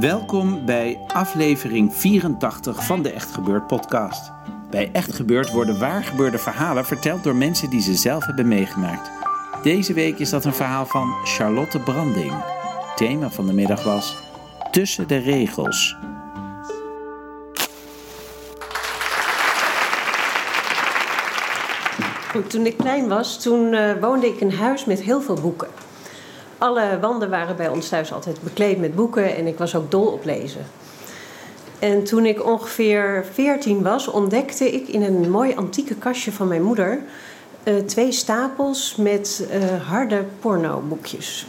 Welkom bij aflevering 84 van de Echt Gebeurd podcast. Bij Echt Gebeurd worden waargebeurde verhalen verteld door mensen die ze zelf hebben meegemaakt. Deze week is dat een verhaal van Charlotte Branding. Thema van de middag was Tussen de regels. Toen ik klein was, toen eh, woonde ik in een huis met heel veel boeken. Alle wanden waren bij ons thuis altijd bekleed met boeken en ik was ook dol op lezen. En toen ik ongeveer 14 was, ontdekte ik in een mooi antieke kastje van mijn moeder eh, twee stapels met eh, harde pornoboekjes.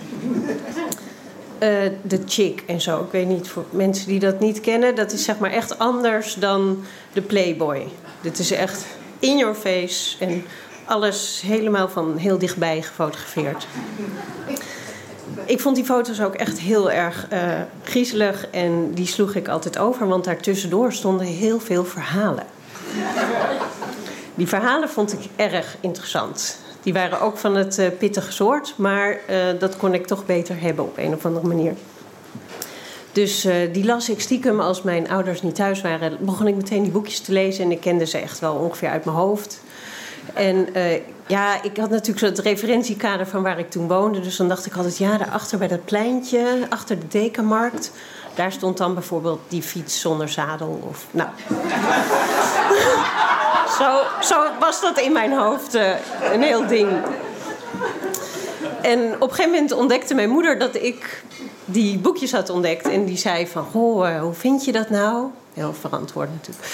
Eh, de Chick en zo. Ik weet niet, voor mensen die dat niet kennen, dat is zeg maar echt anders dan de Playboy. Dit is echt in your face en alles helemaal van heel dichtbij gefotografeerd. Ik vond die foto's ook echt heel erg eh, griezelig en die sloeg ik altijd over, want daartussendoor stonden heel veel verhalen. Die verhalen vond ik erg interessant. Die waren ook van het eh, pittige soort, maar eh, dat kon ik toch beter hebben op een of andere manier. Dus die las ik stiekem als mijn ouders niet thuis waren. Begon ik meteen die boekjes te lezen en ik kende ze echt wel ongeveer uit mijn hoofd. En eh, ja, ik had natuurlijk zo het referentiekader van waar ik toen woonde. Dus dan dacht ik altijd, ja, daarachter bij dat pleintje, achter de Dekenmarkt. Daar stond dan bijvoorbeeld die fiets zonder zadel. Of, nou. zo, zo was dat in mijn hoofd eh, een heel ding. En op een gegeven moment ontdekte mijn moeder dat ik die boekjes had ontdekt. En die zei van, goh, eh, hoe vind je dat nou? Heel verantwoord natuurlijk.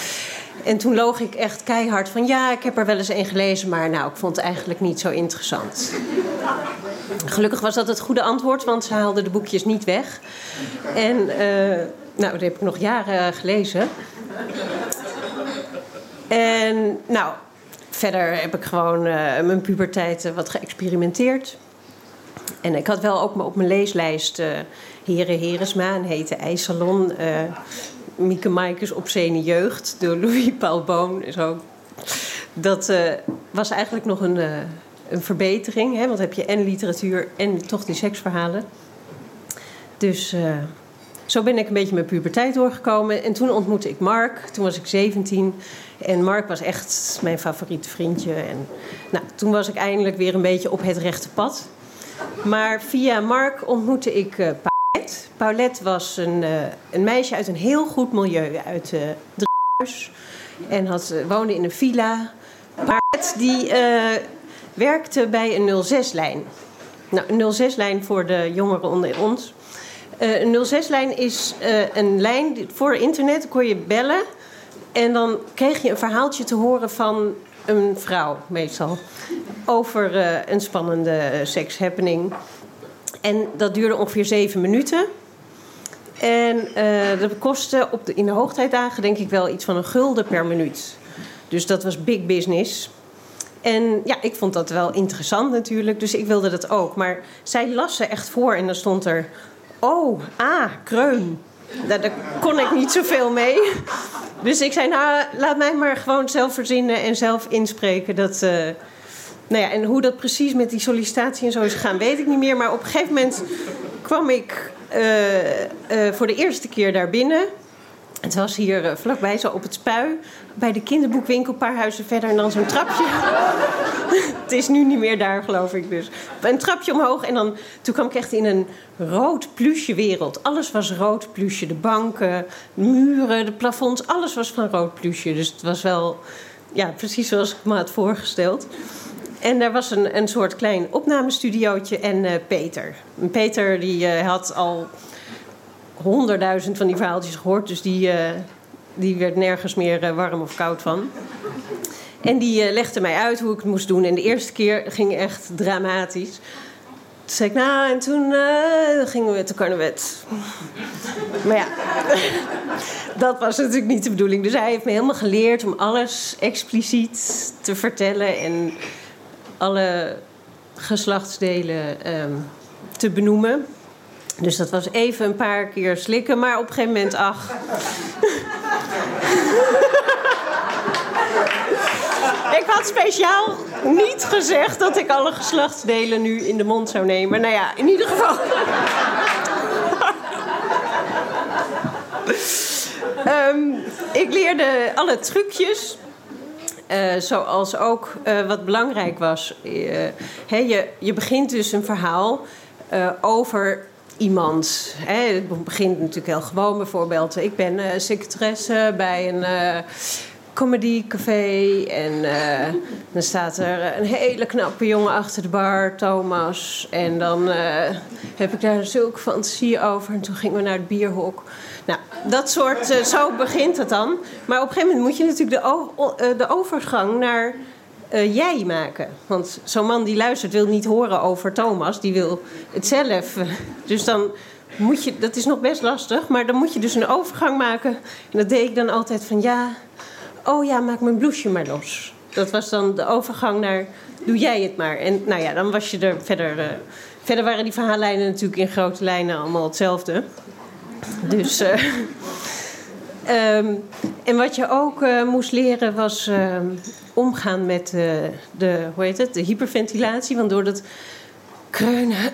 En toen loog ik echt keihard van, ja, ik heb er wel eens een gelezen... maar nou, ik vond het eigenlijk niet zo interessant. Gelukkig was dat het goede antwoord, want ze haalde de boekjes niet weg. En eh, nou, dat heb ik nog jaren gelezen. En nou, verder heb ik gewoon eh, mijn puberteit eh, wat geëxperimenteerd. En ik had wel ook op mijn leeslijst eh Heren Heresma, een hete ijsalon. Mieke Maaikes Obscene Jeugd door Louis Paul Boon. Zo. Dat eh, was eigenlijk nog een, eh, een verbetering. Hè? Want heb je en literatuur en toch die seksverhalen. Dus eh, zo ben ik een beetje mijn puberteit doorgekomen. En toen ontmoette ik Mark. Toen was ik 17. En Mark was echt mijn favoriete vriendje. En nou, toen was ik eindelijk weer een beetje op het rechte pad. Maar via Mark ontmoette ik Paulette. Was een, eh, een meisje uit een heel goed milieu. Uit uh. En had, eh, woonde in een villa. Paulette die werkte bij een 06-lijn. Nou, een 06-lijn voor de jongeren onder ons. Een 06-lijn is een lijn voor internet. kon je bellen. En dan kreeg je een verhaaltje te horen van een vrouw, meestal. Over een spannende eh, sekshappening. En dat duurde ongeveer zeven minuten. En eh, dat kostte op de, in de hoogtijdagen denk ik wel iets van een gulden per minuut. Dus dat was big business. En ja, ik vond dat wel interessant natuurlijk, dus ik wilde dat ook. Maar zij las ze echt voor en dan stond er... Oh, ah, kreun. Daar, daar kon ik niet zoveel mee. Dus ik zei, nou, laat mij maar gewoon zelf verzinnen en zelf inspreken. Dat, eh, nou ja, en hoe dat precies met die sollicitatie en zo is gegaan, weet ik niet meer. Maar op een gegeven moment kwam ik voor de eerste keer daar binnen. Het was hier eh, vlakbij, zo op het spui. Bij de kinderboekwinkel, een paar huizen verder. En dan zo'n trapje. het is nu niet meer daar, geloof ik dus. Een trapje omhoog. En dan, toen kwam ik echt in een rood plusje wereld. Alles was rood plusje. De banken, muren, de plafonds. Alles was van rood plusje. Dus het was wel ja, precies zoals ik me had voorgesteld. En er was een, een soort klein opnamestudiootje en eh, Peter. Peter die eh, had al honderdduizend van die verhaaltjes gehoord, dus die, eh, die werd nergens meer warm of koud van. En die legde mij uit hoe ik het moest doen. En de eerste keer ging echt dramatisch. Toen zei ik, nou, en toen gingen we te karnewet. maar ja, dat was natuurlijk niet de bedoeling. Dus hij heeft me helemaal geleerd om alles expliciet te vertellen... en alle geslachtsdelen ehm, te benoemen. Dus dat was even een paar keer slikken, maar op een gegeven moment, ach... Ik had speciaal niet gezegd dat ik alle geslachtsdelen nu in de mond zou nemen. Nou ja, in ieder geval. Ehm, ik leerde alle trucjes. Eh, zoals ook eh, wat belangrijk was. eh, je, je begint dus een verhaal over iemand. Het begint natuurlijk heel gewoon. Bijvoorbeeld, ik ben secretaresse bij een eh comedycafé. En eh, dan staat er een hele knappe jongen achter de bar, Thomas. En dan eh, heb ik daar zulke fantasie over. En toen gingen we naar het bierhok. Nou, dat soort, eh, zo begint het dan. Maar op een gegeven moment moet je natuurlijk de, de overgang naar jij maken. Want zo'n man die luistert wil niet horen over Thomas, die wil het zelf. Dus dan moet je, dat is nog best lastig, maar dan moet je dus een overgang maken. En dat deed ik dan altijd van ja, oh ja, maak mijn blouseje maar los. Dat was dan de overgang naar doe jij het maar. En nou ja, dan was je er verder. eh, verder waren die verhaallijnen natuurlijk in grote lijnen allemaal hetzelfde. Dus. eh, Ehm, en wat je ook eh, moest leren was omgaan met de, hoe heet het, de hyperventilatie. Want door dat kreunen.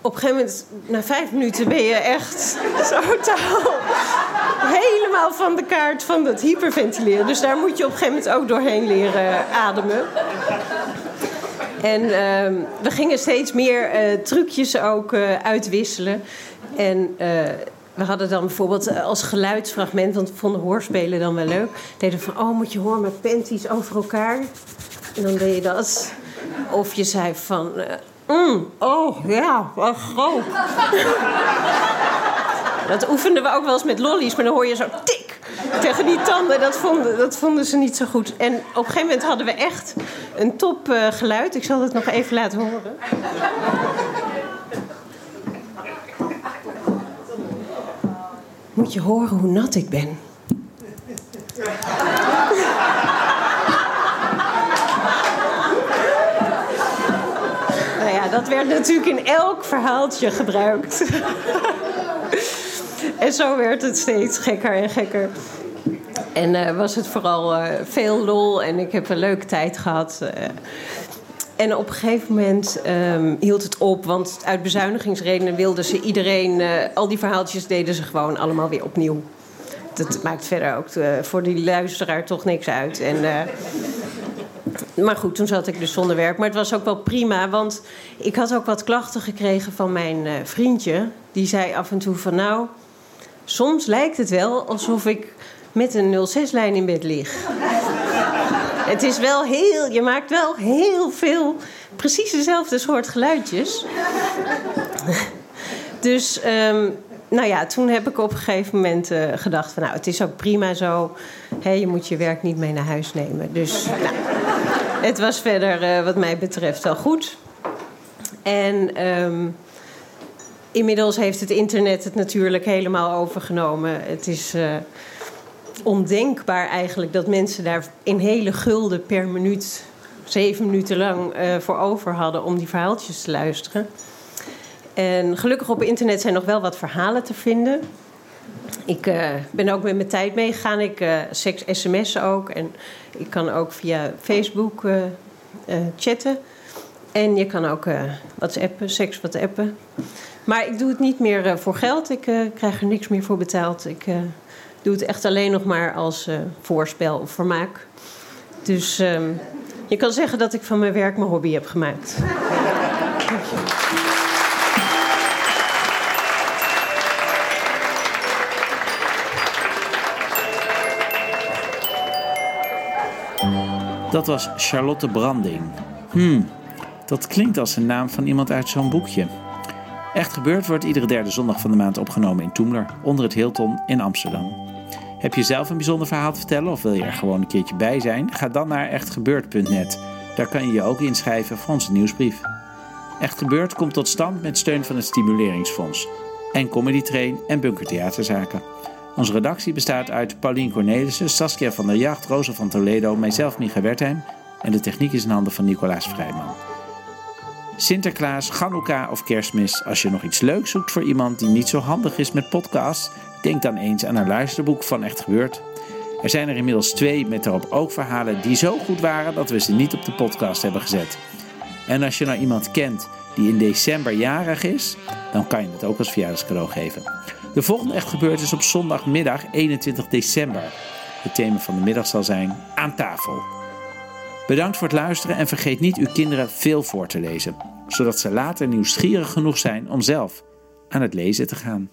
op een gegeven moment, na vijf minuten, ben je echt zo totaal helemaal van de kaart van dat hyperventileren. Dus daar moet je op een gegeven moment ook doorheen leren ademen. En ehm, we gingen steeds meer eh, trucjes ook eh, uitwisselen. En eh, we hadden dan bijvoorbeeld als geluidsfragment, want we vonden hoorspelen dan wel leuk. Deden van, oh moet je horen met panties over elkaar. En dan deed je dat. Of je zei van, mm, oh ja, wat groot. Dat oefenden we ook wel eens met lollies, maar dan hoor je zo tik tegen die tanden. Dat vonden, dat vonden ze niet zo goed. En op een gegeven moment hadden we echt een top eh, geluid. Ik zal het nog even laten horen. Moet je horen hoe nat ik ben. nou ja, dat werd natuurlijk in elk verhaaltje gebruikt. En zo werd het steeds gekker en gekker. En eh, was het vooral eh, veel lol en ik heb een leuke tijd gehad. eh. en op een gegeven moment ehm, hield het op, want uit bezuinigingsredenen wilden ze iedereen, al die verhaaltjes deden ze gewoon allemaal weer opnieuw. Dat maakt verder ook voor die luisteraar toch niks uit. En, maar goed, toen zat ik dus zonder werk. Maar het was ook wel prima, want ik had ook wat klachten gekregen van mijn vriendje. Die zei af en toe van nou, soms lijkt het wel alsof ik met een 06-lijn in bed lig. Het is wel heel, je maakt wel heel veel precies dezelfde soort geluidjes. Dus, ehm, nou ja, toen heb ik op een gegeven moment eh, gedacht van, nou, het is ook prima zo. Hè, je moet je werk niet mee naar huis nemen. Dus, nou, het was verder, eh, wat mij betreft, wel goed. En ehm, inmiddels heeft het internet het natuurlijk helemaal overgenomen. Het is eh, ondenkbaar eigenlijk dat mensen daar in hele gulden per minuut, zeven minuten lang, eh, voor over hadden om die verhaaltjes te luisteren. En gelukkig op internet zijn nog wel wat verhalen te vinden. Ik eh, ben ook met mijn tijd meegegaan. Ik eh seks ook. En ik kan ook via Facebook chatten. En je kan ook eh WhatsAppen, seks WhatsAppen. Maar ik doe het niet meer eh, voor geld. Ik eh, krijg er niks meer voor betaald. Ik doe het echt alleen nog maar als voorspel of vermaak. Dus ehm, je kan zeggen dat ik van mijn werk mijn hobby heb gemaakt. Dat was Charlotte Branding. Hmm, dat klinkt als een naam van iemand uit zo'n boekje. Echt gebeurd wordt iedere derde zondag van de maand opgenomen in Toemler, onder het Hilton in Amsterdam. Heb je zelf een bijzonder verhaal te vertellen of wil je er gewoon een keertje bij zijn? Ga dan naar echtgebeurd.net. Daar kan je je ook inschrijven voor onze nieuwsbrief. Echt Gebeurd komt tot stand met steun van het Stimuleringsfonds en Comedy Train en Bunker Theaterzaken. Onze redactie bestaat uit Paulien Cornelissen, Saskia van der Jacht, Rosa van Toledo, mijzelf Micha Wertheim en de techniek is in handen van Nicolaas Vrijman. Sinterklaas, Chanukka of Kerstmis, als je nog iets leuks zoekt voor iemand die niet zo handig is met podcasts, denk dan eens aan een luisterboek van Echt Gebeurd. Er zijn er inmiddels twee met daarop ook verhalen die zo goed waren dat we ze niet op de podcast hebben gezet. En als je nou iemand kent die in december jarig is, dan kan je het ook als verjaardagscadeau geven. De volgende Echt Gebeurd is op zondagmiddag 21 december. Het thema van de middag zal zijn aan tafel. Bedankt voor het luisteren en vergeet niet uw kinderen veel voor te lezen, zodat ze later nieuwsgierig genoeg zijn om zelf aan het lezen te gaan.